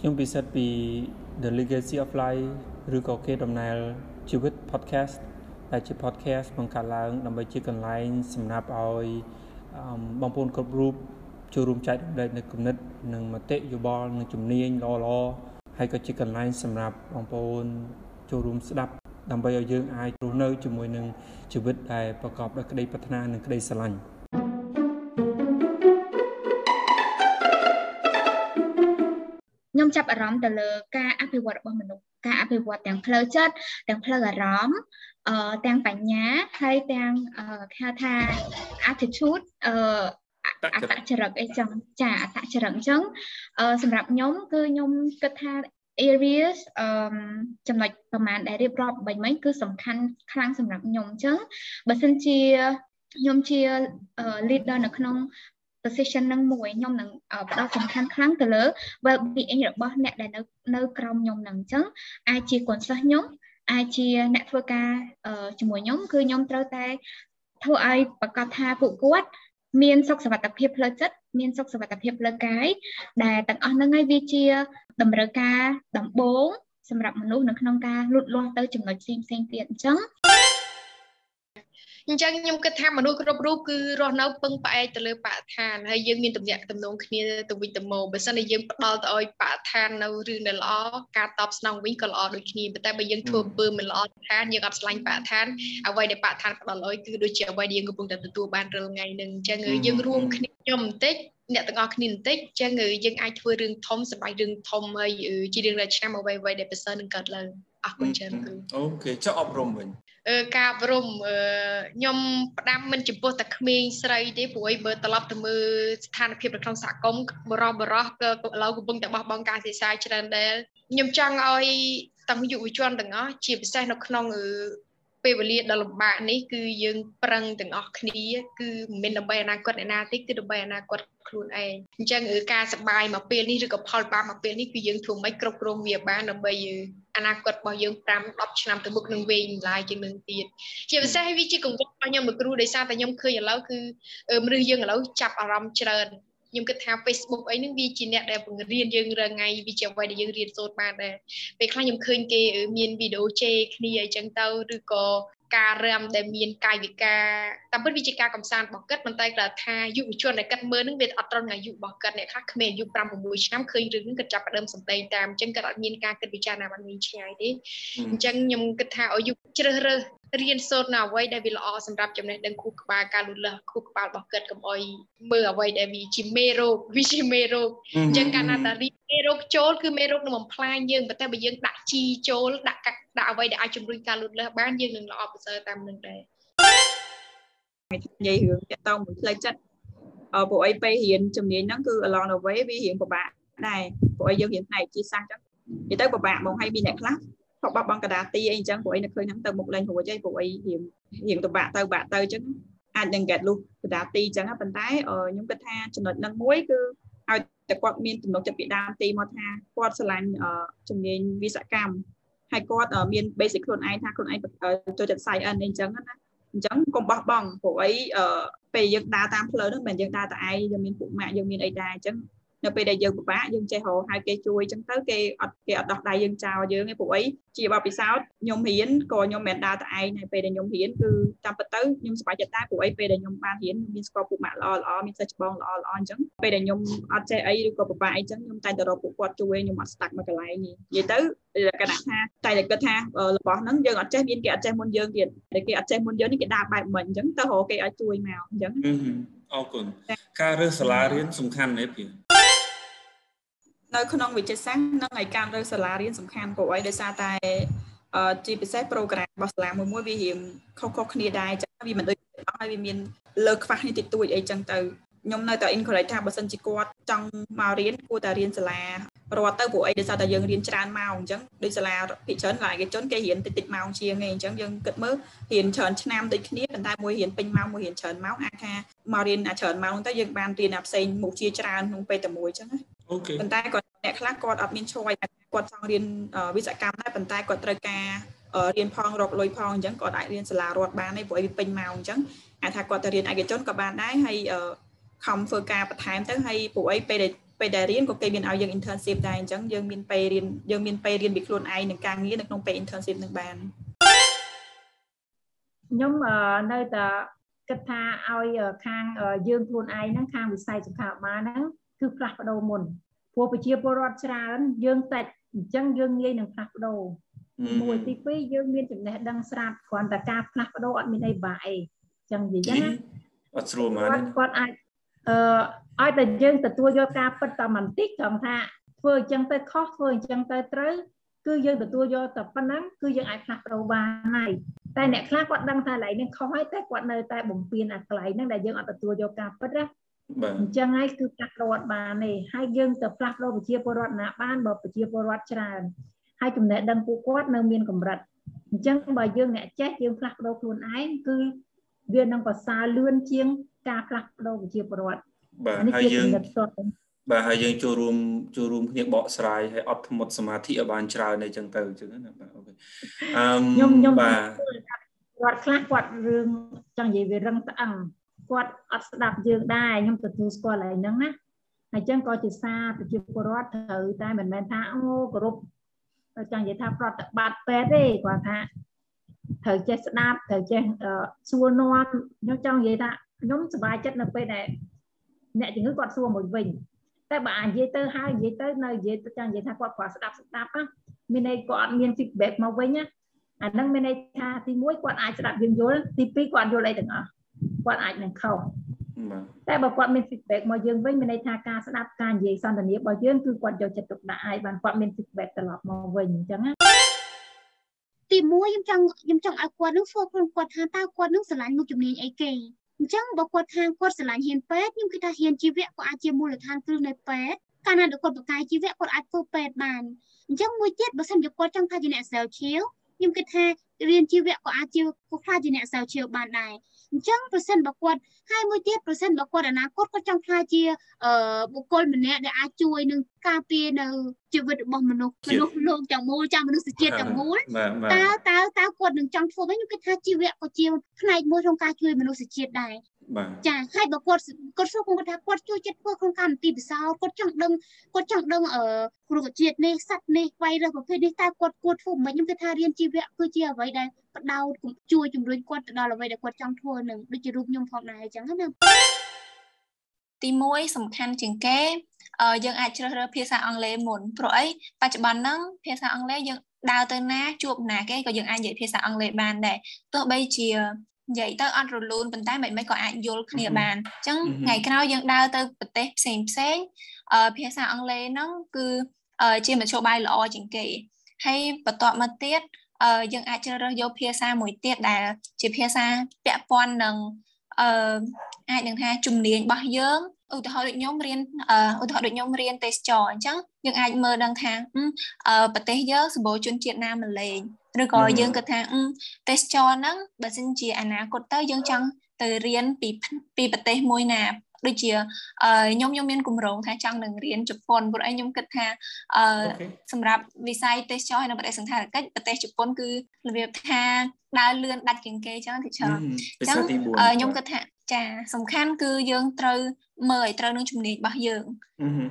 ខ្ញុំពិសិដ្ឋពី The Legacy of Life ឬក៏គេដំណើរជីវិត podcast ដែលជា podcast បង្កើតឡើងដើម្បីជាកន្លែងសម្រាប់ឲ្យបងប្អូនគ្រប់រូបចូលរួមចែករំលែកនៅគំនិតនិងមតិយោបល់និងជំនាញល្អល្អហើយក៏ជាកន្លែងសម្រាប់បងប្អូនចូលរួមស្ដាប់ដើម្បីឲ្យយើងអាចរស់នៅជាមួយនឹងជីវិតដែលប្រកបដោយក្តីប្រាថ្នានិងក្តីស្រឡាញ់ ខ្ញុំចាប់អារម្មណ៍ទៅលើការអភិវឌ្ឍរបស់មនុស្សការអភិវឌ្ឍទាំងផ្លូវចិត្តទាំងផ្លូវអារម្មណ៍អឺទាំងបញ្ញាហើយទាំងគេហៅថា attitude អឺអតចរិតអីចឹងចាអតចរិតអញ្ចឹងអឺសម្រាប់ខ្ញុំគឺខ្ញុំគិតថា areas អឺចំណុចប្រមាណដែលរៀបរាប់បាញ់មិញគឺសំខាន់ខ្លាំងសម្រាប់ខ្ញុំអញ្ចឹងបើសិនជាខ្ញុំជា leader នៅក្នុង position នឹងមួយខ្ញុំនឹងផ្ដោតសំខាន់ខ្លាំងទៅលើ well being របស់អ្នកដែលនៅនៅក្រោមខ្ញុំនឹងអញ្ចឹងអាចជាកូនសិស្សខ្ញុំអាចជាអ្នកធ្វើការជាមួយខ្ញុំគឺខ្ញុំត្រូវតែធ្វើឲ្យប្រកាសថាពួកគាត់មានសុខសុវត្ថិភាពផ្លូវចិត្តមានសុខសុវត្ថិភាពផ្លូវកាយដែលទាំងអស់ហ្នឹងហើយវាជាតម្រូវការដំបូងសម្រាប់មនុស្សនៅក្នុងការលូតលាស់ទៅចំណុចផ្សេងផ្សេងទៀតអញ្ចឹង អញ្ចឹងខ្ញុំគិតថាមនុស្សគ្រប់រូបគឺរស់នៅពឹងផ្អែកទៅលើបរិស្ថានហើយយើងមានទំនាក់ទំនងគ្នាទៅវិញទៅមកបើសិនជាយើងផ្ដល់ទៅឲ្យបរិស្ថាននៅរឿងដែលល្អការតបស្នងវិញក៏ល្អដូចគ្នាប៉ុន្តែបើយើងធ្វើពើមិនល្អស្ថានយើងអត់ឆ្លាញ់បរិស្ថានអ្វីដែលបរិស្ថានផ្ដល់ឲ្យគឺដូចជាអ្វីដែលយើងកំពុងតែទទួលបានរាល់ថ្ងៃហ្នឹងអញ្ចឹងយើងរួមគ្នាខ្ញុំបន្តិចអ្នកទាំងអស់គ្នាបន្តិចអញ្ចឹងយើងអាចធ្វើរឿងធំសម្រាប់រឿងធំហើយជារឿងដែលឆ្នាំអ្វីអ្វីដែលប្រសើរនឹងកើតឡើង អរគុណច្រើនគ្រូអូខេចុះអប់រំវិញការអប់រំខ្ញុំផ្ដាំមិនចំពោះតែក្មេងស្រីទេព្រោះអីបើត្រឡប់ទៅមើលស្ថានភាពនៅក្នុងសហគមន៍បរោះបរោះក៏ឥឡូវកំពុងតែបោះបង់ការសិក្សាច្រើនដែរខ្ញុំចង់ឲ្យទាំងយុវជនទាំងអស់ជាពិសេសនៅក្នុង ពេលវេលាដ៏លំបាកនេះគឺយើងប្រឹងទាំងអស់គ្នាគឺមិនមែនដើម្បីអនាគតអ្នកណាទេគឺដើម្បីអនាគតខ្លួនឯងអញ្ចឹងការសបាយមកពេលនេះឬក៏ផលបាបមកពេលនេះគឺយើងធ្វើមិនគ្រប់គ្រងវាបានដើម្បីអនាគតរបស់យើង5 10ឆ្នាំទៅមុខនឹងវែងម្លាយជាងនឹងទៀតជាពិសេសវាជាកង្វល់របស់ខ្ញុំមួយគ្រូដោយសារតែខ្ញុំឃើញឥឡូវគឺមនុស្សយើងឥឡូវចាប់អារម្មណ៍ច្រើន ខ្ញុំគិតថា Facebook អីហ្នឹងវាជាអ្នកដែលបង្រៀនយើងរាល់ថ្ងៃវាជាអ្វីដែលយើងរៀនសូត្របានដែរពេលខ្លះខ្ញុំឃើញគេមានវីដេអូជេរគ្នាអីចឹងទៅឬក៏ការរំដែលមានកាយវិការតាមពិតវាជាការកំសាន្តរបស់គាត់ប៉ុន្តែគាត់ថាយុវជនដែលគាត់មើលនឹងវាអត់ត្រឹមនឹងអាយុរបស់គាត់អ្នកខ្លះក្មេងអាយុ5 6ឆ្នាំឃើញរឿងនឹងគាត់ចាប់ផ្ដើមសម្ដែងតាមអញ្ចឹងគាត់អត់មានការគិតពិចារណាបានវិញឆ្ងាយទេអញ្ចឹងខ្ញុំគិតថាឲ្យយុជ្រើសរើស រៀនសូត្រនៅអ្វីដែលវាល្អសម្រាប់ចំណេះដឹងខួរក្បាលការលូតលាស់ខួរក្បាលរបស់គាត់កុំអោយមើលអ្វីដែលវាជាមេរោគវាជាមេរោគអញ្ចឹងកាលណាតារីមេរោគចូលគឺមេរោគនឹងបំផ្លាញយើងប៉ុន្តែបើយើងដាក់ជីចូលដាក់កាក់ដាក់អ្វីដែលអាចជំរុញការលូតលាស់បានយើងនឹងល្អប្រសើរតាមនឹងដែរនិយាយរឿងតាក់ទងមួយផ្លូវចិត្តអឺពួកអីពេលរៀនជំនាញហ្នឹងគឺ along the way វារៀងពិបាកដែរពួកអីយើងរៀនផ្នែកជាសាស្ត្រចឹងនិយាយទៅពិបាកហ្មងហើយមានអ្នកខ្លះ ក៏បោះបង់កដាទីអីអញ្ចឹងពួកអីនៅឃើញហ្នឹងទៅមុខលេងរួចហើយពួកអីរៀងរៀងទៅបាក់ទៅបាក់ទៅអញ្ចឹងអាចនឹង get លុះកដាទីអញ្ចឹងប៉ុន្តែខ្ញុំគិតថាចំណុចហ្នឹងមួយគឺឲ្យតែគាត់មានទំនុកចិត្តពីដើមទីមកថាគាត់ស្រឡាញ់ជំនាញវិស្វកម្មហើយគាត់មាន basic ខ្លួនឯងថាខ្លួនឯងចូលចិត្ត science អីចឹងណាអញ្ចឹងកុំបោះបង់ព្រោះអីពេលយើងដើរតាមផ្លូវហ្នឹងមិនយើងដើរតែឯងយើងមានពួកម៉ាក់យើងមានអីដែរអញ្ចឹង នៅពេលដែលយើងពិបាកយើងចេះរកហៅគេជួយអញ្ចឹងទៅគេអត់គេអត់ដោះដៃយើងចោលយើងទេពួកអីជាបបពិសោធន៍ខ្ញុំរៀនក៏ខ្ញុំមិនដើរតែឯងហើយពេលដែលខ្ញុំរៀនគឺតាមពិតទៅខ្ញុំសប្បាយចិត្តដែរពួកអីពេលដែលខ្ញុំបានរៀនមានស្គាល់ពួកម៉ាក់ល្អល្អមានសិស្សច្បងល្អល្អអញ្ចឹងពេលដែលខ្ញុំអត់ចេះអីឬក៏ពិបាកអីអញ្ចឹងខ្ញុំតែទៅរកពួកគាត់ជួយខ្ញុំអត់ស្តាក់មួយកន្លែងនេះនិយាយទៅគណៈថាតែតែគិតថារបស់ហ្នឹងយើងអត់ចេះមានគេអត់ចេះមុនយើងទៀតតែគេអត់ចេះមុនយើងនេះគេដើរបែបមិនអញ្ចឹងទៅរកគេឲ្យជួយមកអញ្ចឹងអរគុណការរើសសាលារៀនសំខាន់ណាស់ពី នៅក្នុងវិទ្យាសាស្ត្រនិងឯការរើសាលារៀនសំខាន់ព្រោះអីដោយសារតែជាពិសេស program របស់សាលាមួយមួយវារៀងខុសៗគ្នាដែរចឹងវាមិនដូចទាំងអស់ហើយវាមានលើខ្វះគ្នាតិចតួចអីចឹងទៅខ្ញុំនៅតែ encourage ថាបើសិនជាគាត់ចង់មករៀនគួរតែរៀនសាលារត់ទៅព្រោះអីដោយសារតែយើងរៀនច្រើនម៉ោងអញ្ចឹងដូចសាលាភិជនសាលាឯកជនគេរៀនតិចតិចម៉ោងជាងឯងអញ្ចឹងយើងគិតមើលរៀនច្រើនឆ្នាំដូចគ្នាប៉ុន្តែមួយរៀនពេញម៉ោងមួយរៀនច្រើនម៉ោងអាចថាមករៀនអាច្រើនម៉ោងទៅយើងបានរៀនអាផ្សេងមុខជាច្រើនក្នុងពេលតែមួយអញ្ចឹងណាអូខេ ប៉ុន្តែគាត់អ្នកខ្លះគាត់អត់មាន choice គាត់ចង់រៀនវិស្វកម្មដែរប៉ុន្តែគាត់ត្រូវការរៀនផងរកលុយផងអញ្ចឹងគាត់អាចរៀនសាលារដ្ឋបានទេព្រោះវាពេញម៉ោងអញ្ចឹងអាចថាគាត់ទៅរៀនឯកជនក៏បានដែរហើយខំធ្វើការបន្ថែមទៅហើយពួកអីពេលដែលពេលដែលរៀនក៏គេមានឲ្យយើង internship ដែរអញ្ចឹងយើងមានពេលរៀនយើងមានពេលរៀនពីខ្លួនឯងនឹងការងារនៅក្នុងពេល internship នឹងបានខ្ញុំនៅតែគិតថាឲ្យខាងយើងខ្លួនឯងហ្នឹងខាងវិស័យសុខាភិបាលហ្នឹង គឺផ្លាស់ប្ដូរមុនព្រោះប្រជាពលរដ្ឋច្រើនយើងតែអញ្ចឹងយើងងាយនឹងផ្លាស់ប្ដូរមួយទី2យើងមានចំណេះដឹងស្រាប់គ្រាន់តែការផ្លាស់ប្ដូរអត់មានអីបាក់អីអញ្ចឹងនិយាយណាអត់ស្រួលហ្មងគាត់អាចអឺឲ្យតែយើងទទួលយកការពិតតែបន្តិចត្រង់ថាធ្វើអញ្ចឹងទៅខុសធ្វើអញ្ចឹងទៅត្រូវគឺយើងទទួលយកតែប៉ុណ្ណឹងគឺយើងអាចផ្លាស់ប្ដូរបានហើយតែអ្នកខ្លះគាត់ដឹងថាកន្លែងនេះខុសហើយតែគាត់នៅតែបំពេញអាកន្លែងហ្នឹងដែលយើងអត់ទទួលយកការពិតណា បាទអញ្ចឹងហើយគឺផ្លាស់ប្ដូរអត់បានទេហើយយើងទៅផ្លាស់ប្ដូរប្រជាពលរដ្ឋណាបានបើប្រជាពលរដ្ឋច្រើនហើយចំណេះដឹងពួកគាត់នៅមានកម្រិតអញ្ចឹងបើយើងអ្នកចេះយើងផ្លាស់ប្ដូរខ្លួនឯងគឺវានឹងប្រសើរលឿនជាងការផ្លាស់ប្ដូរប្រជាពលរដ្ឋបាទហើយយើងបាទហើយយើងចូលរួមចូលរួមគ្នាបកស្រាយហើយអត់ធ្មត់សមាធិឲ្យបានច្រើនអីចឹងទៅអញ្ចឹងណាបាទអូខេអឺខ្ញុំខ្ញុំបាទគាត់ខ្លះគាត់រឿងចង់និយាយវារឹងត្អឹង គាត់អត់ស្ដាប់យើងដែរខ្ញុំទទួលស្គាល់ហើយហ្នឹងណាហើយចឹងក៏ជាសារប្រជាពលរដ្ឋត្រូវតែមិនមែនថាអូគោរពចង់និយាយថាប្រតិបត្តិពេទ្យទេគាត់ថាត្រូវចេះស្ដាប់ត្រូវចេះសួរនាំខ្ញុំចង់និយាយថាខ្ញុំសប្បាយចិត្តនៅពេលដែលអ្នកជំងឺគាត់សួរមួយវិញតែបើអាចនិយាយទៅហើយនិយាយទៅនៅនិយាយទៅចង់និយាយថាគាត់គាត់ស្ដាប់ស្ដាប់ណាមានន័យគាត់អត់មាន feedback មកវិញណាអាហ្នឹងមានន័យថាទី1គាត់អាចស្ដាប់យើងយល់ទី2គាត់យល់អីទាំងអស់ គាត់អាចនឹងខុសតែបើគាត់មាន feedback មកយើងវិញមានន័យថាការស្ដាប់ការនិយាយសន្ទនារបស់យើងគឺគាត់យកចិត្តទុកដាក់ឲ្យបានគាត់មាន feedback ត្រឡប់មកវិញអញ្ចឹងណាទី1ខ្ញុំចង់ខ្ញុំចង់ឲ្យគាត់នឹង focus គាត់ថាតើគាត់នឹងស្រឡាញ់មុខជំនាញអីគេអញ្ចឹងបើគាត់ថាគាត់ស្រឡាញ់ហ៊ានពេទ្យខ្ញុំគិតថាហ៊ានជីវៈក៏អាចជាមូលដ្ឋានគ្រឹះនៃពេទ្យកាលណាគាត់បកកាយជីវៈគាត់អាចធ្វើពេទ្យបានអញ្ចឹងមួយទៀតបើសិនជាគាត់ចង់ថាជាអ្នកសិលឈៀវខ្ញុំគិតថា រៀនជីវៈក៏អាចជាគាត់ខ្លាចជាអ្នកសិលឈៀវបានដែរអញ្ចឹងប្រសិនបើគាត់ហើយមួយទៀតប្រសិនបើគាត់អនាគតគាត់ចង់ខ្លាចជាបុគ្គលម្នាក់ដែលអាចជួយនឹងការពារនៅជីវិតរបស់មនុស្សមនុស្សលោកទាំងមូលចាំមនុស្សជាតិទាំងមូលតើតើតើគាត់នឹងចង់ធ្វើវិញខ្ញុំគិតថាជីវៈក៏ជាផ្នែកមួយក្នុងការជួយមនុស្សជាតិដែរ បាទចាហើយបើគាត់គាត់សួរគាត់ថាគាត់ជួយចិត្តធ្វើក្នុងកម្មវិធីពិសោធន៍គាត់ចង់ដឹងគាត់ចង់ដឹងអឺគ្រូជាតិនេះសត្វនេះវៃរើសប្រភេទនេះតើគាត់គួរធ្វើមិនខ្ញុំគិតថារៀនជីវៈគឺជាអ្វីដែលផ្ដោតជួយជំរុញគាត់ទៅដល់អ្វីដែលគាត់ចង់ធ្វើនឹងដូចជារូបខ្ញុំផងដែរអញ្ចឹងណាទី1សំខាន់ជាងគេយើងអាចជ្រើសរើសភាសាអង់គ្លេសមុនព្រោះអីបច្ចុប្បន្នហ្នឹងភាសាអង់គ្លេសយើងដើរទៅណាជួបណាគេក៏យើងអាចនិយាយភាសាអង់គ្លេសបានដែរទោះបីជា និយាយទៅអត់រលូនប៉ុន្តែមិនមិនក៏អាចយល់គ្នាបានអញ្ចឹងថ្ងៃក្រោយយើងដើរទៅប្រទេសផ្សេងផ្សេងអឺភាសាអង់គ្លេសហ្នឹងគឺជាមធ្យោបាយល្អជាងគេហើយបន្ទាប់មកទៀតអឺយើងអាចជ្រើសរើសយកភាសាមួយទៀតដែលជាភាសាពាក់ព័ន្ធនឹងអឺអាចនឹងថាជំនាញរបស់យើងឧទាហរណ៍ដូចខ្ញុំរៀនឧទាហរណ៍ដូចខ្ញុំរៀនទេសចរអញ្ចឹងយើងអាចមើលដឹងថាប្រទេសយើងសម្បូរជនជាតិណាម្លេង ឬក៏យើងគិតថាទេសចរហ្នឹងបើសិនជាអនាគតទៅយើងចង់ទៅរៀនពីពីប្រទេសមួយណាដូចជាខ្ញុំខ្ញុំមានគម្រោងថាចង់នឹងរៀនជប៉ុនព្រោះអីខ្ញុំគិតថាអឺសម្រាប់វិស័យទេសចរហើយនៅប្រទេសសង្ខារកិច្ចប្រទេសជប៉ុនគឺរបៀបថាដើរលឿនដាច់ជាងគេចឹងទីច្រើនអញ្ចឹងខ្ញុំគិតថាចាសំខាន់គឺយើងត្រូវមើលឲ្យត្រូវនឹងជំនាញរបស់យើង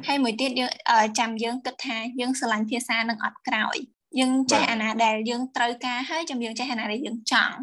ហើយមួយទៀតយើងចាំយើងគិតថាយើងស្រឡាញ់ភាសានឹងអត់ក្រោយ យើងចេះអាណាដែលយើងត្រូវការហើយចាំយើងចេះអាណាដែលយើងចង់